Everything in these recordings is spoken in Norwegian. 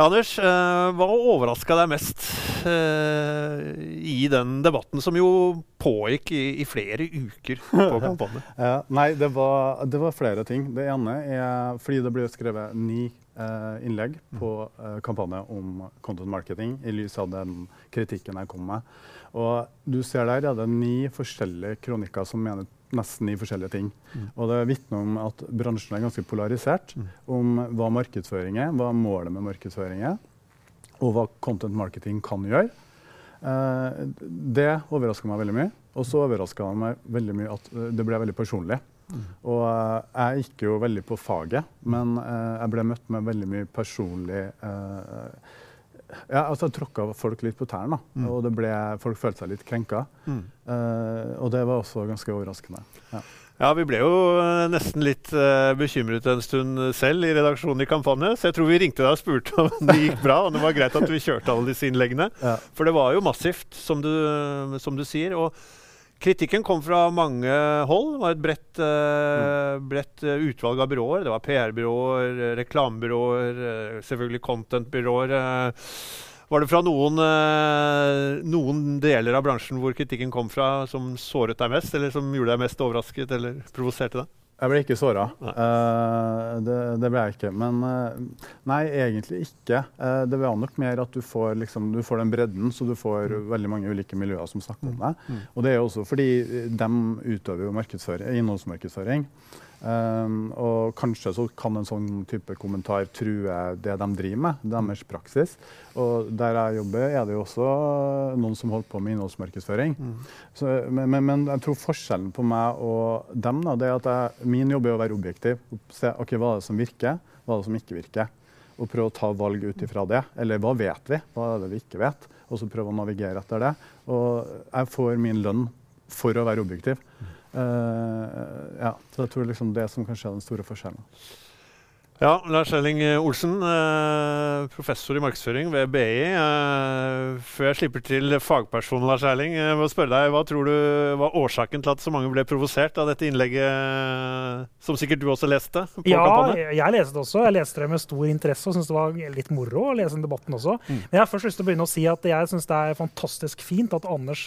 Anders, eh, hva overraska deg mest eh, i den debatten, som jo pågikk i, i flere uker på kampanjen? nei, det var, det var, flere ting. Det ene er fordi det ble skrevet ni eh, innlegg på eh, kampanje om content marketing i lys av den kritikken jeg kom med. Og du ser der er det ni forskjellige kronikker som mener nesten i forskjellige ting. Mm. Og det vitner om at bransjen er ganske polarisert mm. om hva markedsføring er, hva målet med markedsføring er, og hva content marketing kan gjøre. Eh, det overraska meg veldig mye. Og så overraska det meg veldig mye at eh, det ble veldig personlig. Mm. Og uh, jeg gikk jo veldig på faget, men eh, jeg ble møtt med veldig mye personlig uh, ja, altså tråkka folk litt på tærne, mm. og ble, folk følte seg litt krenka. Mm. og det var også ganske overraskende. Ja. Ja, Vi ble jo nesten litt uh, bekymret en stund selv i redaksjonen i Kampanje. Så jeg tror vi ringte deg og spurte om det gikk bra. Og det var greit at vi kjørte alle disse innleggene. Ja. For det var jo massivt, som du, som du sier. Og Kritikken kom fra mange hold. Det var et bredt, uh, bredt uh, utvalg av byråer. Det var PR-byråer, uh, reklamebyråer, selvfølgelig content-byråer. var det fra noen, noen, deler av bransjen hvor kritikken kom fra, som såret deg mest, eller som gjorde deg mest overrasket eller provoserte deg? Jeg ble ikke såra. Uh, det, det, ble jeg ikke. Men uh, nei, egentlig ikke. Uh, det var nok mer at du får, liksom, du får, den bredden, så du får mm. veldig mange ulike miljøer som snakker om deg, det. Mm. Og det er jo også fordi de utøver jo innholdsmarkedsføring. Um, og kanskje så kan en sånn type kommentar true det de driver med, deres praksis. Og der jeg jobber, er det jo også noen som holder på med innholdsmarkedsføring. Mm. Så, men, men, men, jeg tror forskjellen på meg og dem da, det er at jeg, min jobb er å være objektiv. Se ok, hva er det som virker, hva er det som ikke virker. Og prøve å ta valg ut ifra det. Eller hva vet vi, hva er det vi ikke vet? Og så prøve å navigere etter det. Og jeg får min lønn for å være objektiv. Uh, ja, så jeg tror liksom det som kanskje er den store forskjellen. Ja, Lars Elling Olsen, eh, professor i markedsføring ved BI. Eh, før jeg slipper til fagpersonen, Lars Erling, jeg må spørre deg, hva tror du var årsaken til at så mange ble provosert av dette innlegget, som sikkert du også leste? ja, kampanjen? jeg leste det også. Jeg leste det med stor interesse og syntes det var litt moro å lese den debatten også. Mm. Men jeg har først lyst til å begynne å si at jeg syns det er fantastisk fint at Anders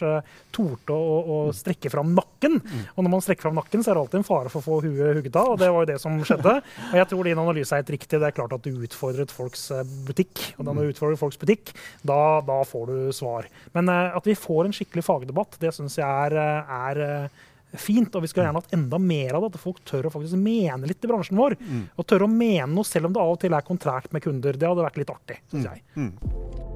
torde å, å, strekke fram nakken. Mm. Og når man strekker fram nakken, så er det alltid en fare for å få huet hugget av, og det var jo det som skjedde. Og jeg tror din analyse er helt riktig. Det er klart at du utfordret folks eh, butikk. Og når du mm. utfordrer folks butikk, da, da får du svar. Men uh, at vi får en skikkelig fagdebatt, det syns jeg er, eh, er fint. Og vi skulle gjerne hatt enda mer av det. At folk tør å faktisk mene litt i bransjen vår. Mm. Og tør å mene noe selv om det av og til er kontrakt med kunder. Det hadde vært litt artig, syns mm. jeg. Mm.